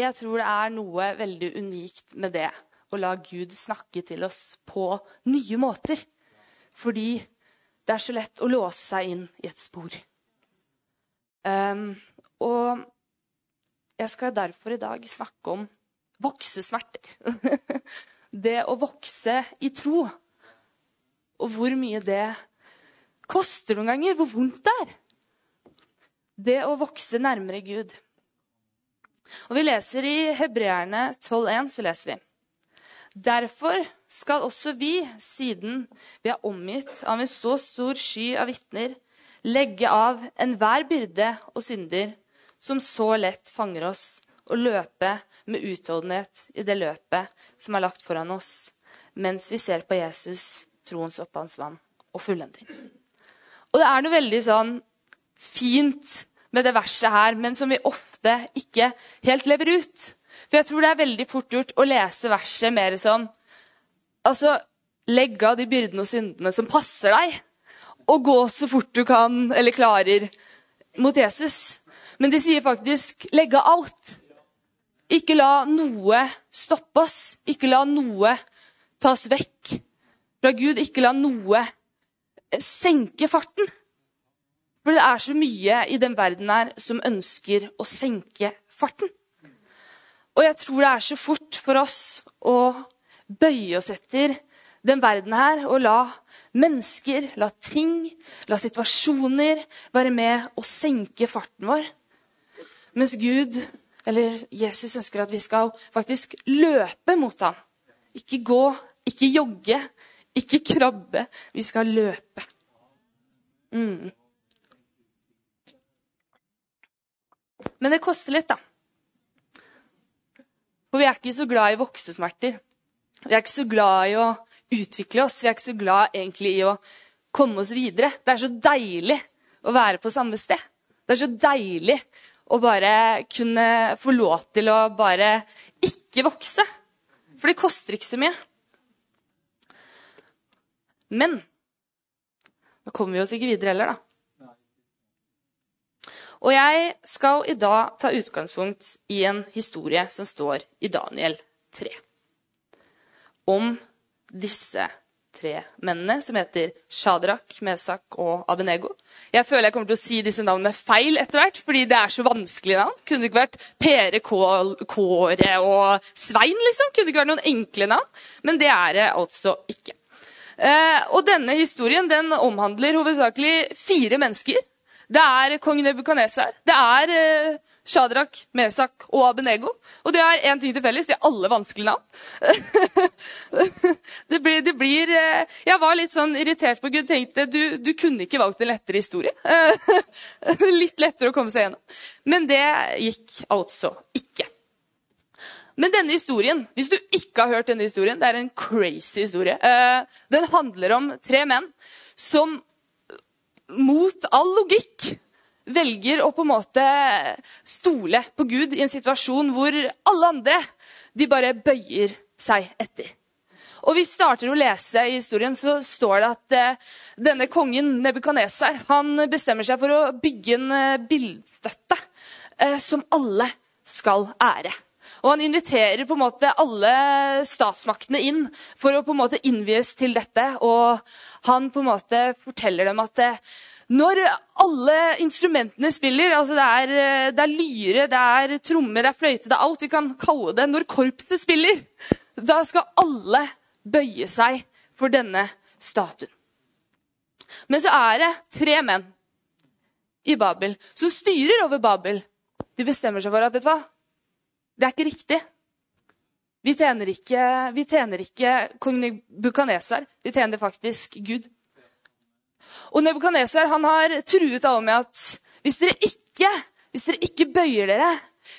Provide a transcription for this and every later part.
jeg tror det er noe veldig unikt med det å la Gud snakke til oss på nye måter. Fordi det er så lett å låse seg inn i et spor. Um, og jeg skal derfor i dag snakke om voksesmerter. det å vokse i tro. Og hvor mye det koster noen ganger. Hvor vondt det er. Det å vokse nærmere Gud. Og Vi leser i Hebreerne 12,1, så leser vi. Derfor skal også vi, siden vi er omgitt av en så stor sky av vitner, legge av enhver byrde og synder som så lett fanger oss, og løpe med utholdenhet i det løpet som er lagt foran oss, mens vi ser på Jesus, troens opphavsmann og fullending. Og det er noe veldig sånn fint med det verset her, men som vi ofte ikke helt lever ut. For jeg tror det er veldig fort gjort å lese verset mer som Altså, legg av de byrdene og syndene som passer deg, og gå så fort du kan eller klarer mot Jesus. Men de sier faktisk 'legg av alt'. Ikke la noe stoppe oss. Ikke la noe tas vekk fra Gud. Ikke la noe senke farten. For det er så mye i den verden her som ønsker å senke farten. Og jeg tror det er så fort for oss å bøye oss etter den verden her og la mennesker, la ting, la situasjoner være med å senke farten vår. Mens Gud, eller Jesus, ønsker at vi skal faktisk løpe mot ham. Ikke gå, ikke jogge, ikke krabbe. Vi skal løpe. Mm. Men det koster litt, da. For vi er ikke så glad i voksesmerter. Vi er ikke så glad i å utvikle oss. Vi er ikke så glad egentlig i å komme oss videre. Det er så deilig å være på samme sted. Det er så deilig å bare kunne få lov til å bare ikke vokse. For det koster ikke så mye. Men nå kommer vi oss ikke videre heller, da. Og jeg skal i dag ta utgangspunkt i en historie som står i Daniel 3. Om disse tre mennene, som heter Shadrach, Mesak og Abenego. Jeg føler jeg kommer til å si disse navnene feil etter hvert, fordi det er så vanskelige navn. Kunne det ikke vært Pere, Kåre og Svein, liksom? Kunne det ikke vært noen enkle navn? Men det er det altså ikke. Eh, og denne historien den omhandler hovedsakelig fire mennesker det er kong Nebukadnesar. Det er eh, Shadrach, Mesak og Abenego. Og de har én ting til felles. De har alle vanskelige navn. det, blir, det blir, eh, Jeg var litt sånn irritert på Gud. Tenkte du, du kunne ikke valgt en lettere historie. litt lettere å komme seg gjennom. Men det gikk altså ikke. Men denne historien, hvis du ikke har hørt denne historien, det er en crazy historie. Eh, den handler om tre menn som mot all logikk velger å på en måte stole på Gud i en situasjon hvor alle andre de bare bøyer seg etter. Og Vi starter å lese i historien, så står det at eh, denne kongen Nebukaneser, han bestemmer seg for å bygge en eh, bildstøtte eh, som alle skal ære. Og han inviterer på en måte alle statsmaktene inn for å på en måte innvies til dette. Og han på en måte forteller dem at eh, når alle instrumentene spiller, altså det er, eh, det er lyre, det er trommer, det er fløyte, det er alt vi kan kalle det Når korpset spiller, da skal alle bøye seg for denne statuen. Men så er det tre menn i Babel som styrer over Babel. De bestemmer seg for at vet du hva, det er ikke riktig. Vi tjener ikke, vi tjener ikke kong Nebukaneser. Vi tjener faktisk Gud. Og Nebukaneser har truet alle med at hvis dere ikke, hvis dere ikke bøyer dere,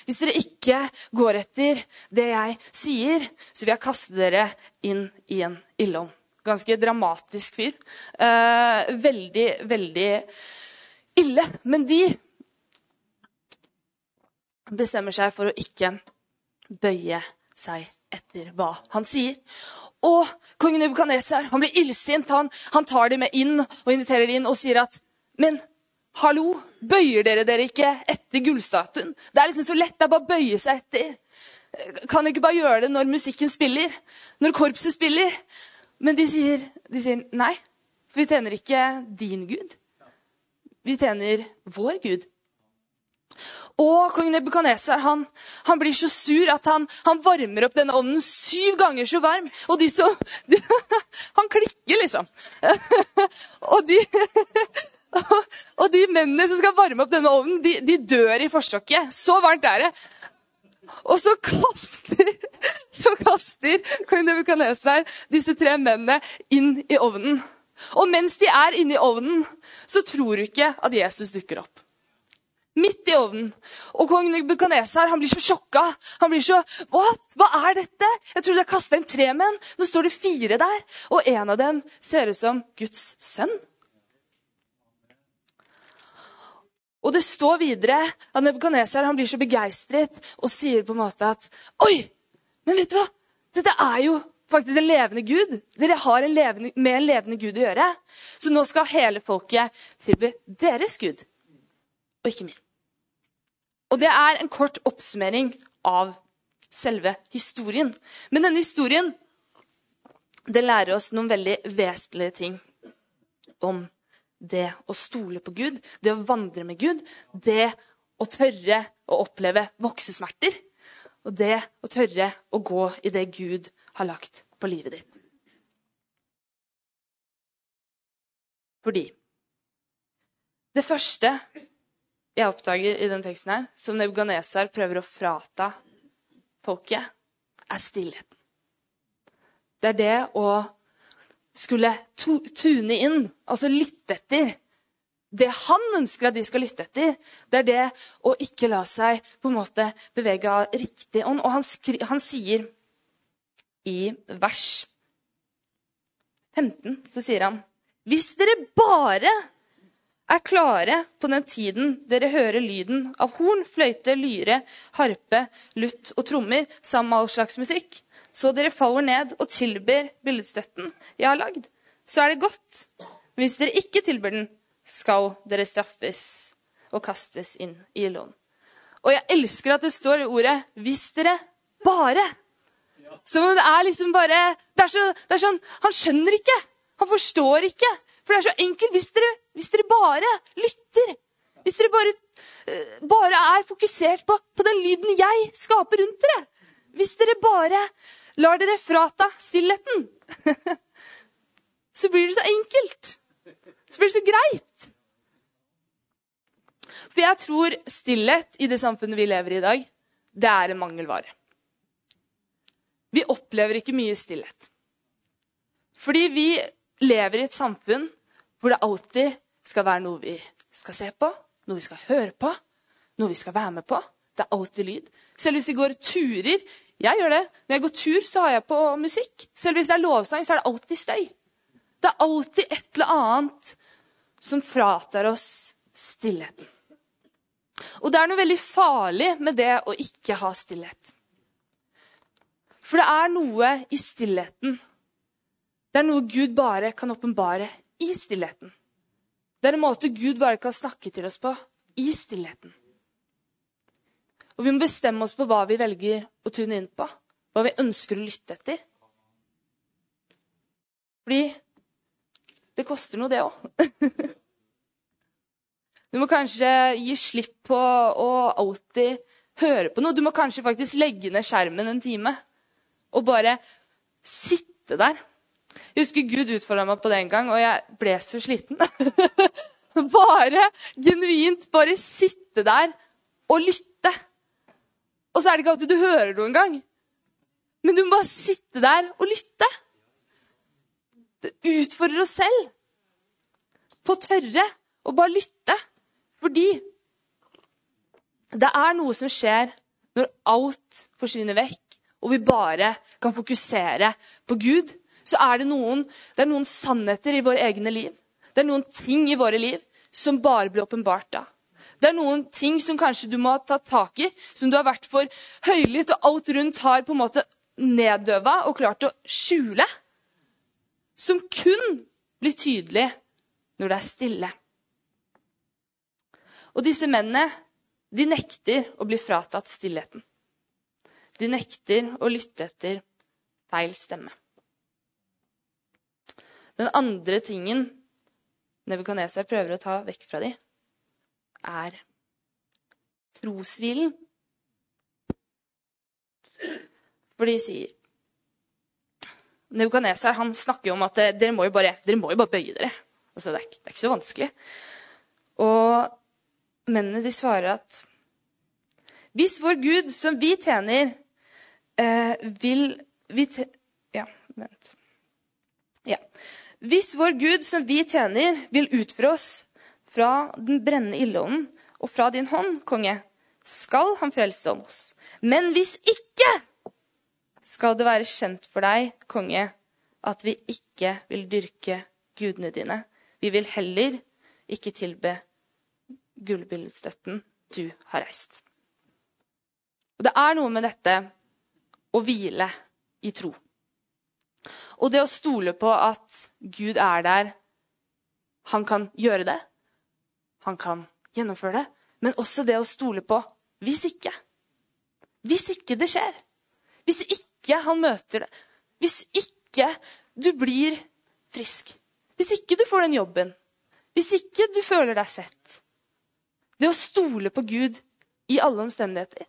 hvis dere ikke går etter det jeg sier, så vil jeg kaste dere inn i en ildovn. Ganske dramatisk fyr. Eh, veldig, veldig ille. Men de bestemmer seg for å ikke bøye seg etter hva han sier. Og kong han blir illsint. Han, han, tar dem med inn og inviterer dem inn og sier at Men hallo, bøyer dere dere ikke etter gullstatuen? Det er liksom så lett. Det er bare å bøye seg etter. Kan dere ikke bare gjøre det når musikken spiller? Når korpset spiller? Men de sier, de sier nei, for vi tjener ikke din Gud. Vi tjener vår Gud. Og kong Nebukaneser han, han, blir så sur at han, han, varmer opp denne ovnen syv ganger så varm. Og de så de, Han klikker, liksom. og, de, og de mennene som skal varme opp denne ovnen, de, de dør i forsøket. Så varmt er det. Og så kaster, så kaster kong Nebukaneser disse tre mennene inn i ovnen. Og mens de er inne i ovnen, så tror du ikke at Jesus dukker opp. Midt i ovnen. Og kong Nebukadnesar blir så sjokka. Han blir så What? Hva er dette? Jeg trodde jeg kasta inn tre menn. Nå står det fire der. Og en av dem ser ut som Guds sønn. Og det står videre at Nebukadnesar blir så begeistret og sier på en måte at Oi! Men vet du hva? Dette er jo faktisk en levende Gud. Dere har en levende, med en levende Gud å gjøre. Så nå skal hele folket tilby deres Gud og ikke min. Og det er en kort oppsummering av selve historien. Men denne historien det lærer oss noen veldig vesentlige ting om det å stole på Gud, det å vandre med Gud, det å tørre å oppleve voksesmerter, og det å tørre å gå i det Gud har lagt på livet ditt. Fordi det første jeg oppdager i den teksten her, som Nebukadnesar prøver å frata folket, er stillheten. Det er det å skulle tune inn, altså lytte etter. Det han ønsker at de skal lytte etter, det er det å ikke la seg på en måte bevege av riktig ånd. Og han, han sier i vers 15, så sier han Hvis dere bare er klare på den tiden dere hører lyden av horn, fløyte, lyre, harpe, lutt og trommer sammen med all slags musikk, så dere faller ned og tilber billedstøtten jeg har lagd, så er det godt. Hvis dere ikke tilber den, skal dere straffes og kastes inn i ilden. Og jeg elsker at det står i ordet 'hvis dere bare'. Som om det er liksom bare det er, så, det er sånn Han skjønner ikke. Han forstår ikke. For det er så enkelt hvis dere, hvis dere bare lytter. Hvis dere bare, eh, bare er fokusert på, på, den lyden jeg skaper rundt dere. Hvis dere bare lar dere frata stillheten, så blir det så enkelt. Så blir det så greit. For jeg tror stillhet i det samfunnet vi lever i i dag, det er en mangelvare. Vi opplever ikke mye stillhet. Fordi vi lever i et samfunn hvor det alltid skal være noe vi skal se på, noe vi skal høre på, noe vi skal være med på. Det er alltid lyd. Selv hvis vi går turer Jeg gjør det. Når jeg går tur, så har jeg på musikk. Selv hvis det er lovsang, så er det alltid støy. Det er alltid et eller annet som fratar oss stillheten. Og det er noe veldig farlig med det å ikke ha stillhet. For det er noe i stillheten det er noe Gud bare kan åpenbare i stillheten. Det er en måte Gud bare kan snakke til oss på i stillheten. Og vi må bestemme oss på hva vi velger å tune inn på. Hva vi ønsker å lytte etter. Fordi det koster noe, det òg. Du må kanskje gi slipp på å alltid høre på noe. Du må kanskje faktisk legge ned skjermen en time og bare sitte der jeg husker Gud utfordra meg på det en gang, og jeg ble så sliten. bare genuint bare sitte der og lytte. Og så er det ikke alltid du hører noe engang. Men du må bare sitte der og lytte. Det utfordrer oss selv på å tørre å bare lytte. Fordi det er noe som skjer når alt forsvinner vekk, og vi bare kan fokusere på Gud så er det noen, det er noen sannheter i våre egne liv. Det er noen ting i våre liv som bare blir åpenbart da. Det er noen ting som kanskje du må ha tatt tak i, som du har vært for høylytt, og alt rundt har på en måte neddøva og klart å skjule. Som kun blir tydelig når det er stille. Og disse mennene, de nekter å bli fratatt stillheten. De nekter å lytte etter feil stemme. Den andre tingen Nebukadneser prøver å ta vekk fra dem, er troshvilen. For de sier Nebukadneser snakker jo om at dere må jo bare, må jo bare bøye dere. Altså, det, er ikke, det er ikke så vanskelig. Og mennene de svarer at hvis vår Gud, som vi tjener, eh, vil vi te Ja, vent. Ja. Hvis vår Gud, som vi tjener, vil utføre oss fra den brennende ildånden og fra din hånd, konge, skal han frelse oss. Men hvis ikke, skal det være kjent for deg, konge, at vi ikke vil dyrke gudene dine. Vi vil heller ikke tilbe gullbilledstøtten du har reist. Og det er noe med dette å hvile i tro. Og det å stole på at Gud er der. Han kan gjøre det. Han kan gjennomføre det. Men også det å stole på hvis ikke. Hvis ikke det skjer. Hvis ikke han møter det. Hvis ikke du blir frisk. Hvis ikke du får den jobben. Hvis ikke du føler deg sett. Det å stole på Gud i alle omstendigheter.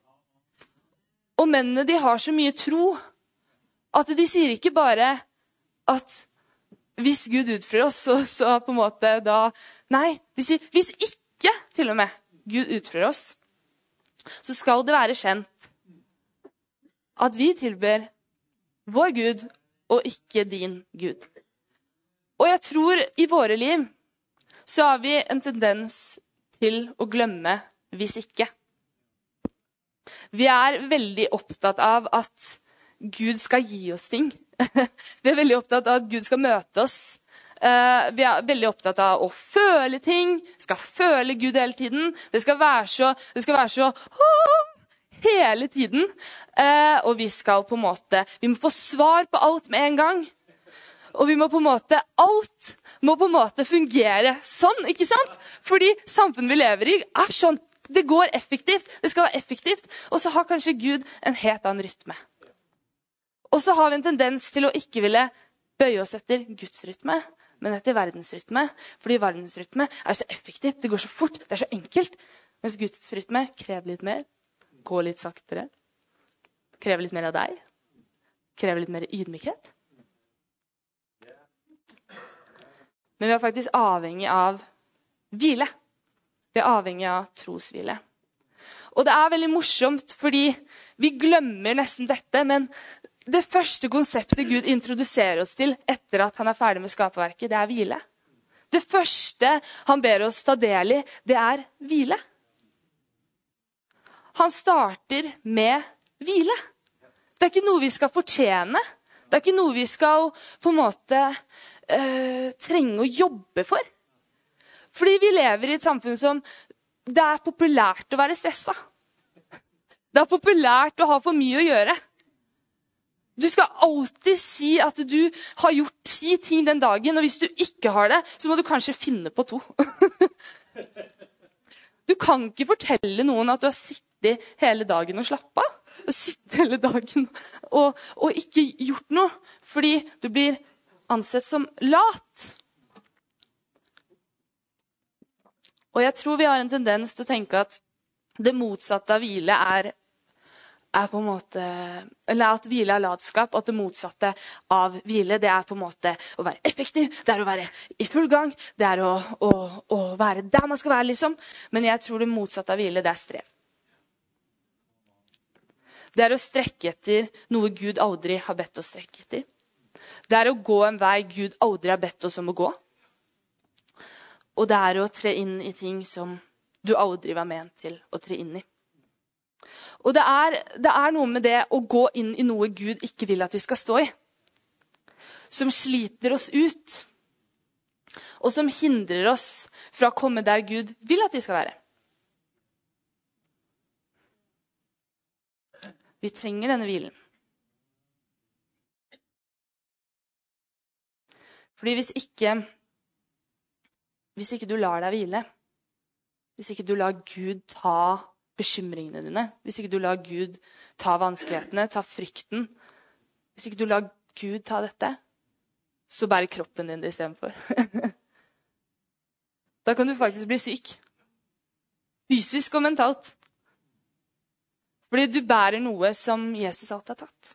Og mennene de har så mye tro at de sier ikke bare at hvis Gud utfrir oss, så, så, på en måte da Nei, de sier hvis ikke, til og med, Gud utfrir oss, så skal det være kjent at vi tilber vår Gud og ikke din Gud. Og jeg tror i våre liv så har vi en tendens til å glemme hvis ikke. Vi er veldig opptatt av at Gud skal gi oss ting. Vi er veldig opptatt av at Gud skal møte oss. Eh, vi er veldig opptatt av å føle ting. Skal føle Gud hele tiden. Det skal være så, skal være så hele tiden. Eh, og vi skal på en måte Vi må få svar på alt med en gang. Og vi må på en måte Alt må på en måte fungere sånn, ikke sant? Fordi samfunnet vi lever i, er sånn. Det går effektivt. Det skal være effektivt. Og så har kanskje Gud en helt annen rytme. Og så har vi en tendens til å ikke ville bøye oss etter Guds rytme, men etter verdensrytme. Fordi verdensrytme er så effektivt, det går så fort, det er så enkelt. Mens Guds rytme krever litt mer, går litt saktere. Krever litt mer av deg. Krever litt mer ydmykhet. Men vi er faktisk avhengig av hvile. Vi er avhengig av troshvile. Og det er veldig morsomt, fordi vi glemmer nesten dette, men det første konseptet Gud introduserer oss til etter at han er ferdig med skaperverket, det er hvile. Det første han ber oss ta del i, det er hvile. Han starter med hvile. Det er ikke noe vi skal fortjene. Det er ikke noe vi skal på en måte øh, trenge å jobbe for. Fordi vi lever i et samfunn som det er populært å være stressa. Det er populært å ha for mye å gjøre. Du skal alltid si at du har gjort ti ting den dagen, og hvis du ikke har det, så må du kanskje finne på to. du kan ikke fortelle noen at du har sittet hele dagen og slappa av. Sittet hele dagen og, og ikke gjort noe fordi du blir ansett som lat. Og jeg tror vi har en tendens til å tenke at det motsatte av hvile er, er på en måte, Eller at hvile er latskap, at det motsatte av hvile det er på en måte å være effektiv, det er å være i full gang, det er å, å, å være der man skal være, liksom. Men jeg tror det motsatte av hvile, det er strev. Det er å strekke etter noe Gud aldri har bedt oss strekke etter. Det er å gå en vei Gud aldri har bedt oss om å gå. Og det er å tre inn i ting som du aldri var ment til å tre inn i. Og det er, det er, noe med det å gå inn i noe Gud ikke vil at vi skal stå i. Som sliter oss ut. Og som hindrer oss fra å komme der Gud vil at vi skal være. Vi trenger denne hvilen. Fordi hvis ikke hvis ikke du lar deg hvile, hvis ikke du lar Gud ta bekymringene dine, hvis ikke du lar Gud ta vanskelighetene, ta frykten Hvis ikke du lar Gud ta dette, så bærer kroppen din det istedenfor. da kan du faktisk bli syk. Fysisk og mentalt. Fordi du bærer noe som Jesus alltid har tatt.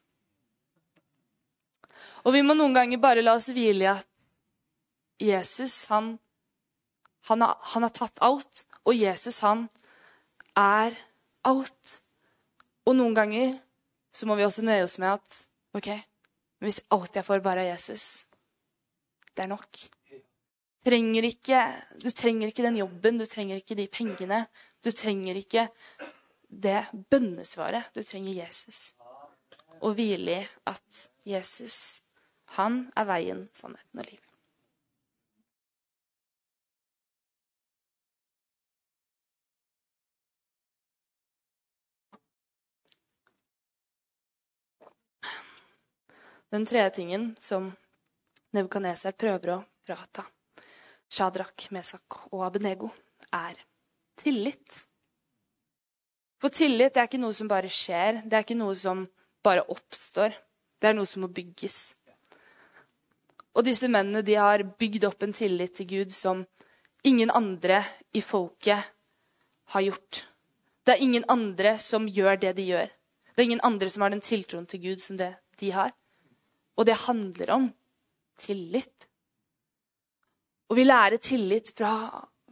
Og vi må noen ganger bare la oss hvile i at Jesus, han, han, har, han har tatt alt. Og Jesus, han er alt. Og noen ganger så må vi også nøye oss med at OK, hvis alt jeg får, bare er Jesus, det er nok. Trenger ikke, du trenger ikke den jobben, du trenger ikke de pengene. Du trenger ikke det bønnesvaret. Du trenger Jesus. Og hvile i at Jesus, han er veien, sannheten og livet. Den tredje tingen som Nebukadneser prøver å frata Shadrach, Mesak og Abenego, er tillit. For tillit er ikke noe som bare skjer, det er ikke noe som bare oppstår. Det er noe som må bygges. Og disse mennene de har bygd opp en tillit til Gud som ingen andre i folket har gjort. Det er ingen andre som gjør det de gjør. Det er ingen andre som har den tiltroen til Gud som det de har. Og det handler om tillit. Og vi lærer tillit fra,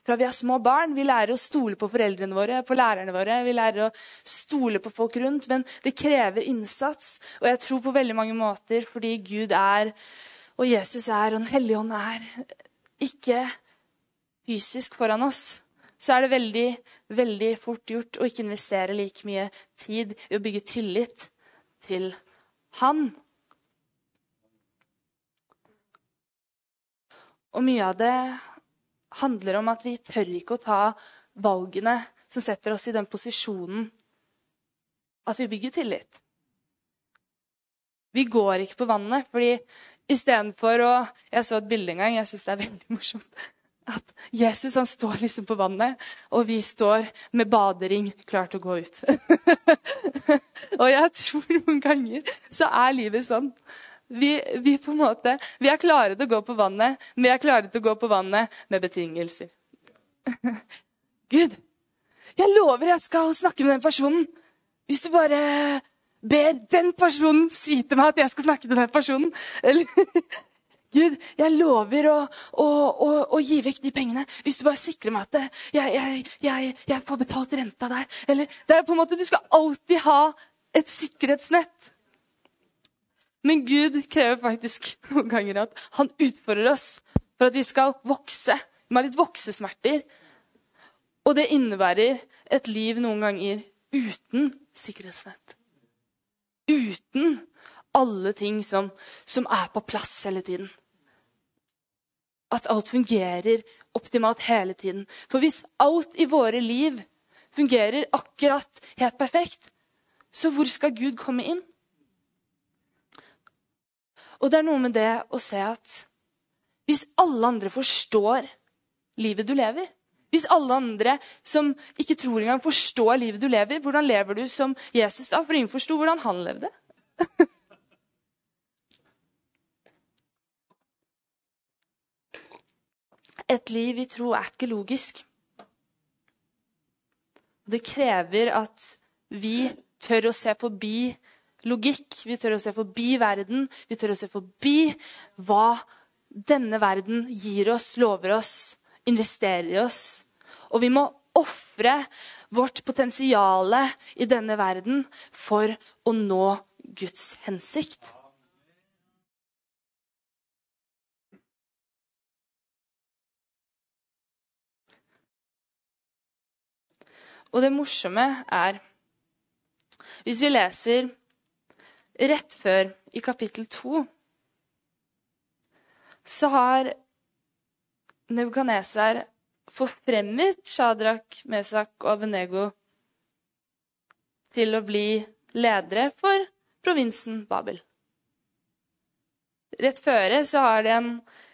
fra, vi er små barn. Vi lærer å stole på foreldrene våre, på lærerne våre. Vi lærer å stole på folk rundt. Men det krever innsats. Og jeg tror på veldig mange måter fordi Gud er, og Jesus er, og Den hellige ånd er ikke fysisk foran oss, så er det veldig, veldig fort gjort å ikke investere like mye tid i å bygge tillit til Han. Og mye av det handler om at vi tør ikke å ta valgene som setter oss i den posisjonen at vi bygger tillit. Vi går ikke på vannet, fordi istedenfor å Jeg så et bilde en gang, jeg syns det er veldig morsomt. At Jesus han står liksom på vannet, og vi står med badering klar til å gå ut. og jeg tror noen ganger så er livet sånn vi, vi, på en måte, vi er klare til å gå på vannet, men vi er klare til å gå på vannet med betingelser. Gud, jeg lover jeg skal snakke med den personen. Hvis du bare ber den personen si til meg at jeg skal snakke til den personen. Eller Gud, jeg lover å, å, å, å, gi vekk de pengene hvis du bare sikrer meg at jeg, jeg, jeg, jeg får betalt renta der. Eller, det er på en måte, Du skal alltid ha et sikkerhetsnett. Men Gud krever faktisk noen ganger at han utfordrer oss for at vi skal vokse. Har litt voksesmerter. Og det innebærer et liv noen ganger uten sikkerhetsnett. Uten alle ting som, som er på plass hele tiden. At alt fungerer optimalt hele tiden. For hvis alt i våre liv fungerer akkurat helt perfekt, så hvor skal Gud komme inn? Og det er noe med det å se at hvis alle andre forstår livet du lever Hvis alle andre som ikke tror engang forstår livet du lever, hvordan lever du som Jesus da? For ingen forsto hvordan han levde. Et liv i tro er ikke logisk. Det krever at vi tør å se forbi logikk. Vi tør å se forbi verden. Vi tør å se forbi hva denne verden gir oss, lover oss, investerer i oss. Og vi må ofre vårt potensial i denne verden for å nå Guds hensikt. Og det morsomme er Hvis vi leser rett før, i kapittel to, så har Nebukadneser forfremmet Shadrach, Mesak og Abenego til å bli ledere for provinsen Babel. Rett føre så har de en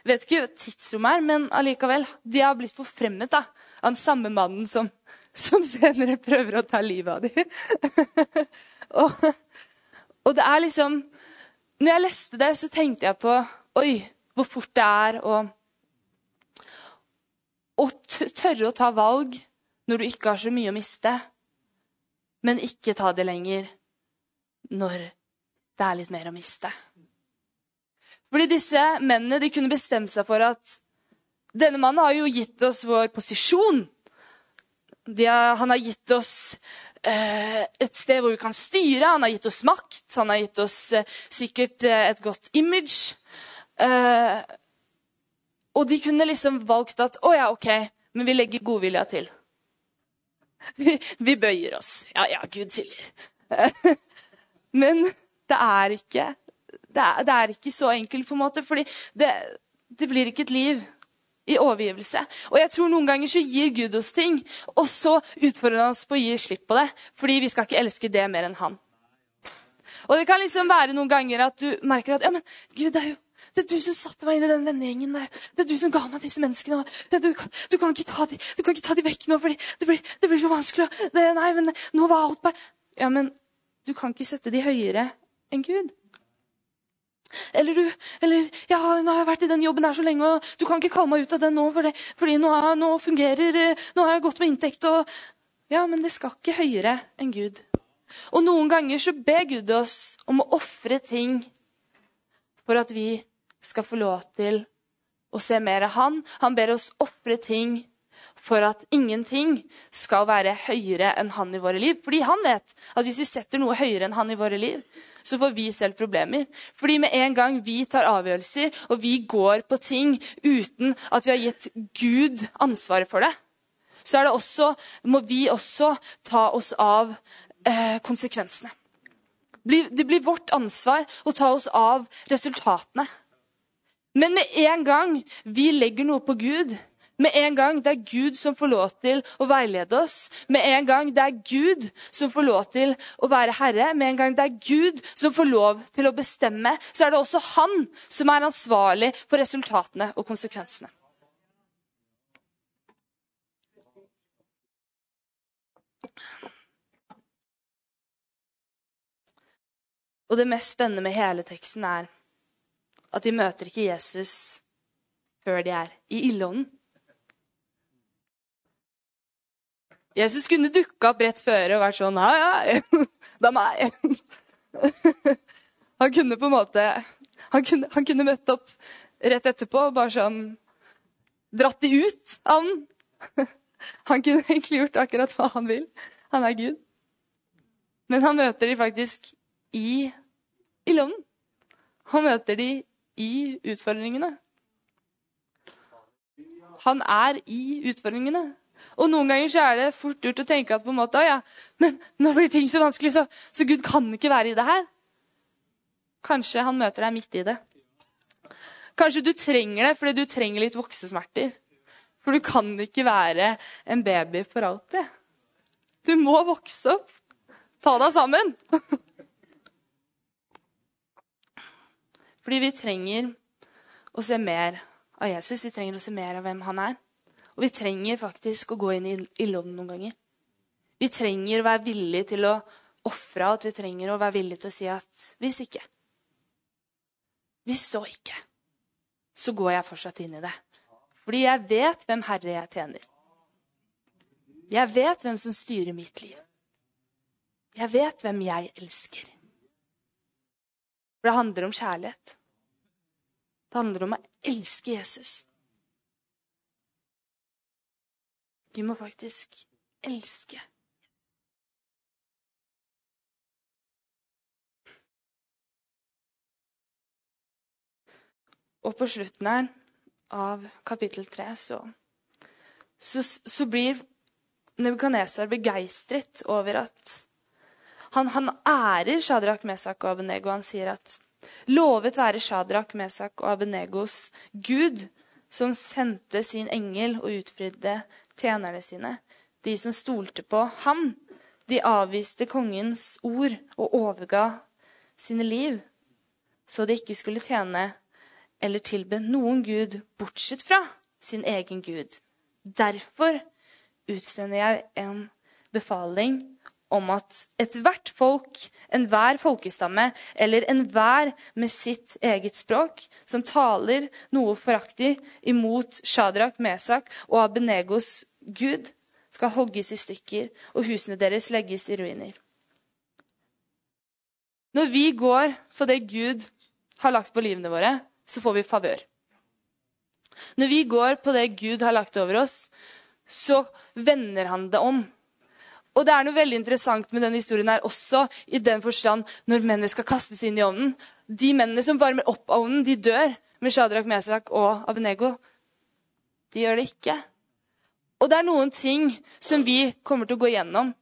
vet ikke hva tidsrommet er, men allikevel. De har blitt forfremmet da, av den samme mannen som, som senere prøver å ta livet av dem. og, og det er liksom Når jeg leste det, så tenkte jeg på Oi, hvor fort det er å, å tørre å ta valg når du ikke har så mye å miste, men ikke ta det lenger når det er litt mer å miste. Fordi disse mennene de kunne bestemme seg for at denne mannen har jo gitt oss vår posisjon. Har, han har gitt oss et sted hvor vi kan styre. Han har gitt oss makt. Han har gitt oss eh, sikkert eh, et godt image. Eh, og de kunne liksom valgt at å ja, OK, men vi legger godvilja til. Vi, vi bøyer oss. Ja, ja, Gud tilgir. men det er ikke det er, det er, ikke så enkelt, på en måte, fordi det, det blir ikke et liv i overgivelse. Og jeg tror noen ganger så gir Gud oss ting, og så utfordrer han oss på å gi slipp på det. Fordi vi skal ikke elske det mer enn han. Og det kan liksom være noen ganger at du merker at ja, men Gud, det er jo det er du som satte meg inn i den vennegjengen. Det er du som ga meg disse menneskene. Du, du, du, kan de, du kan ikke ta de vekk nå, fordi det blir, det blir så vanskelig. Det, nei, men nå var alt bare Ja, men du kan ikke sette de høyere enn Gud. Eller du eller, ja, nå har jeg vært i den jobben her så lenge, og du kan ikke kalle meg ut av den nå, for det, fordi nå, nå, fungerer eh, Nå har jeg gått med inntekt og Ja, men det skal ikke høyere enn Gud. Og noen ganger så ber Gud oss om å ofre ting for at vi skal få lov til å se mer av Han. Han ber oss ofre ting for at ingenting skal være høyere enn Han i våre liv. Fordi han vet at hvis vi setter noe høyere enn Han i våre liv, så får vi selv problemer. Fordi med en gang vi tar avgjørelser, og vi går på ting uten at vi har gitt Gud ansvaret for det, så det også, må vi også ta oss av eh, konsekvensene. Det blir vårt ansvar å ta oss av resultatene. Men med en gang vi legger noe på Gud, med en gang det er Gud som får lov til å veilede oss. Med en gang det er Gud som får lov til å være herre. Med en gang det er Gud som får lov til å bestemme, så er det også han som er ansvarlig for resultatene og konsekvensene. Og det mest spennende med hele teksten er at de møter ikke Jesus før de er i ildånden. Jesus kunne dukka opp rett før og vært sånn Ja, ja, det er meg. Han kunne på en måte han kunne, han kunne møtt opp rett etterpå og bare sånn Dratt de ut av den. Han kunne egentlig gjort akkurat hva han vil. Han er Gud. Men han møter de faktisk i loven Han møter de i utfordringene. Han er i utfordringene. Og noen ganger så er det fort gjort å tenke at på en måte, ja, men nå blir ting så vanskelig, så, så Gud kan ikke være i det her. Kanskje han møter deg midt i det. Kanskje du trenger det fordi du trenger litt voksesmerter. For du kan ikke være en baby for alltid. Du må vokse opp. Ta deg sammen. Fordi vi trenger å se mer av Jesus. Vi trenger å se mer av hvem han er. Og vi trenger faktisk å gå inn i ildovnen noen ganger. Vi trenger å være villige til å ofre, og vi trenger å være villige til å si at hvis ikke Hvis så ikke, så går jeg fortsatt inn i det. Fordi jeg vet hvem Herre jeg tjener. Jeg vet hvem som styrer mitt liv. Jeg vet hvem jeg elsker. For det handler om kjærlighet. Det handler om å elske Jesus. Vi må faktisk elske. Og på slutten her av kapittel tre så, så, så blir Nebukadnesar begeistret over at han, han ærer Shadrach, Mesak og Abenego. Han sier at lovet være Shadrach, Mesak og Abenegos Gud, som sendte sin engel og utfridde tjenerne sine, de som stolte på ham. De avviste kongens ord og overga sine liv, så de ikke skulle tjene eller tilbe noen gud bortsett fra sin egen gud. Derfor utsender jeg en befaling om at ethvert folk, enhver folkestamme eller enhver med sitt eget språk, som taler noe foraktig imot Shadrach, Mesak og Abenegos gud, skal hogges i stykker, og husene deres legges i ruiner. Når vi går for det Gud har lagt på livene våre, så får vi favør. Når vi går på det Gud har lagt over oss, så vender han det om. Og det er noe veldig interessant med denne historien her også, i den forstand når mennene skal kastes inn i ovnen. De mennene som varmer opp ovnen, de dør med Shadrach, Mesak og Abenego. De gjør det ikke. Og det er noen ting som vi kommer til å gå gjennom,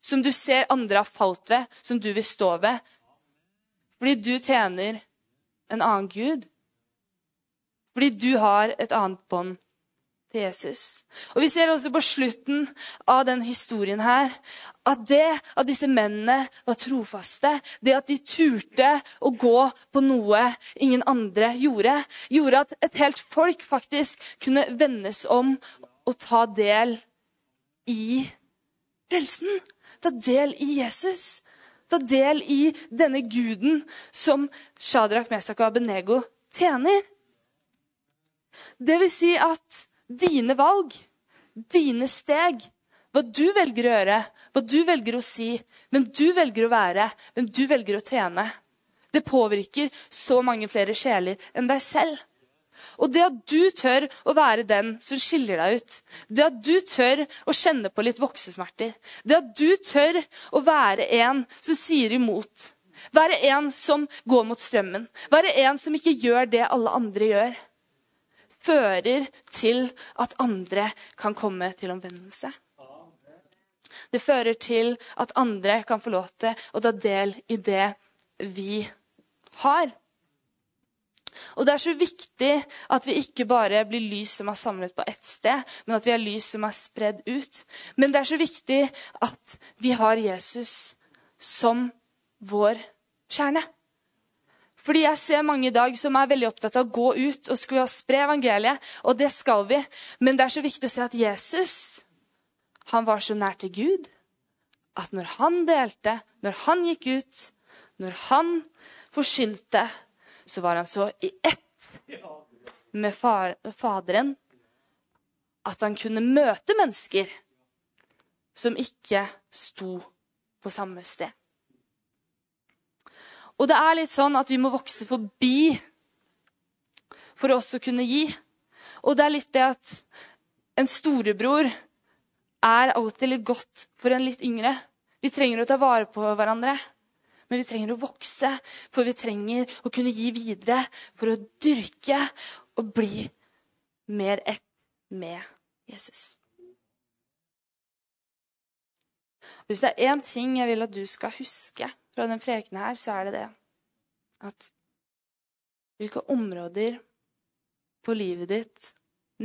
som du ser andre har falt ved, som du vil stå ved. Fordi du tjener en annen gud. Fordi du har et annet bånd til Jesus. Og Vi ser også på slutten av den historien her at det at disse mennene var trofaste, det at de turte å gå på noe ingen andre gjorde, gjorde at et helt folk faktisk kunne vendes om og ta del i frelsen. Ta del i Jesus. Ta del i denne guden som Shadrach, Mesak og Abenego tjener. Det vil si at dine valg, dine steg, hva du velger å gjøre, hva du velger å si, hvem du velger å være, hvem du velger å tjene, det påvirker så mange flere sjeler enn deg selv. Og det at du tør å være den som skiller deg ut, det at du tør å kjenne på litt voksesmerter, det at du tør å være en som sier imot, være en som går mot strømmen, være en som ikke gjør det alle andre gjør, fører til at andre kan komme til omvendelse. Det fører til at andre kan få lov til å ta del i det vi har. Og Det er så viktig at vi ikke bare blir lys som er samlet på ett sted, men at vi er lys som er spredd ut. Men det er så viktig at vi har Jesus som vår kjerne. Fordi jeg ser mange i dag som er veldig opptatt av å gå ut og skulle spre evangeliet. Og det skal vi. Men det er så viktig å se at Jesus han var så nær til Gud at når han delte, når han gikk ut, når han forsynte, så var han så i ett med far, Faderen at han kunne møte mennesker som ikke sto på samme sted. Og det er litt sånn at vi må vokse forbi for å også kunne gi. Og det er litt det at en storebror er alltid litt godt for en litt yngre. Vi trenger å ta vare på hverandre, men vi trenger å vokse. For vi trenger å kunne gi videre for å dyrke og bli mer ett med Jesus. Hvis det er én ting jeg vil at du skal huske fra den prekenen her, så er det det at hvilke områder på livet ditt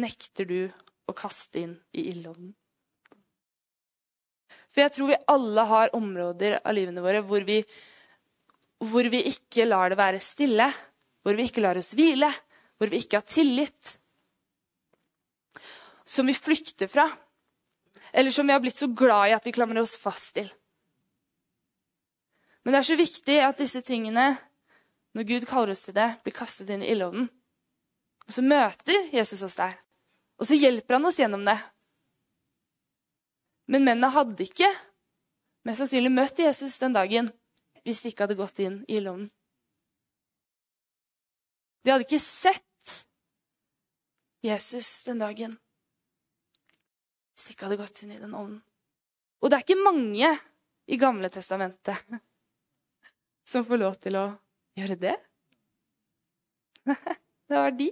nekter du å kaste inn i ildovnen? For jeg tror vi alle har områder av livene våre hvor vi, hvor vi ikke lar det være stille, hvor vi ikke lar oss hvile, hvor vi ikke har tillit. Som vi flykter fra, eller som vi har blitt så glad i at vi klamrer oss fast til. Men det er så viktig at disse tingene, når Gud kaller oss til det, blir kastet inn i ildovnen. Og så møter Jesus oss der. Og så hjelper han oss gjennom det. Men mennene hadde ikke mest sannsynlig møtt Jesus den dagen hvis de ikke hadde gått inn i ildovnen. De hadde ikke sett Jesus den dagen hvis de ikke hadde gått inn i den ovnen. Og det er ikke mange i Gamle testamentet som får lov til å gjøre det. Det var de.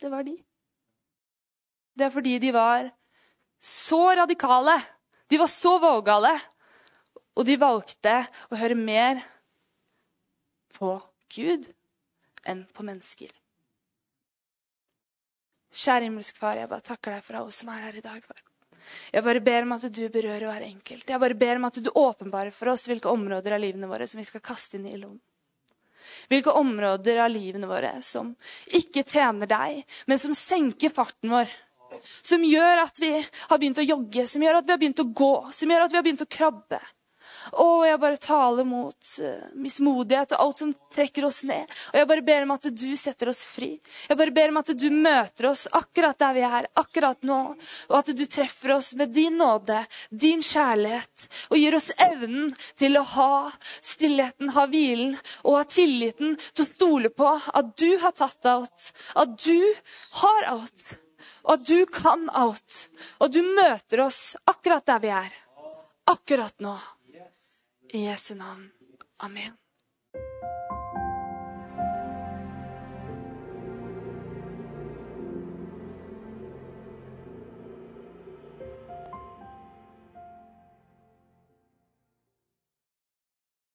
Det var de. Det er fordi de var så radikale. De var så vågale. Og de valgte å høre mer på Gud enn på mennesker. Kjære himmelsk Far, jeg bare takker deg for alle som er her i dag. Far. Jeg bare ber om at du berører hver enkelt. Jeg bare ber om at du åpenbarer for oss hvilke områder av livene våre som vi skal kaste inn i ilden. Hvilke områder av livene våre som ikke tjener deg, men som senker farten vår. Som gjør at vi har begynt å jogge, som gjør at vi har begynt å gå, som gjør at vi har begynt å krabbe. Å, jeg bare taler mot uh, mismodighet og alt som trekker oss ned. Og jeg bare ber om at du setter oss fri. Jeg bare ber om at du møter oss akkurat der vi er, akkurat nå. Og at du treffer oss med din nåde, din kjærlighet, og gir oss evnen til å ha stillheten, ha hvilen og ha tilliten til å stole på at du har tatt alt, at du har alt. Og at du kan alt. Og du møter oss akkurat der vi er. Akkurat nå. I Jesu navn. Amen.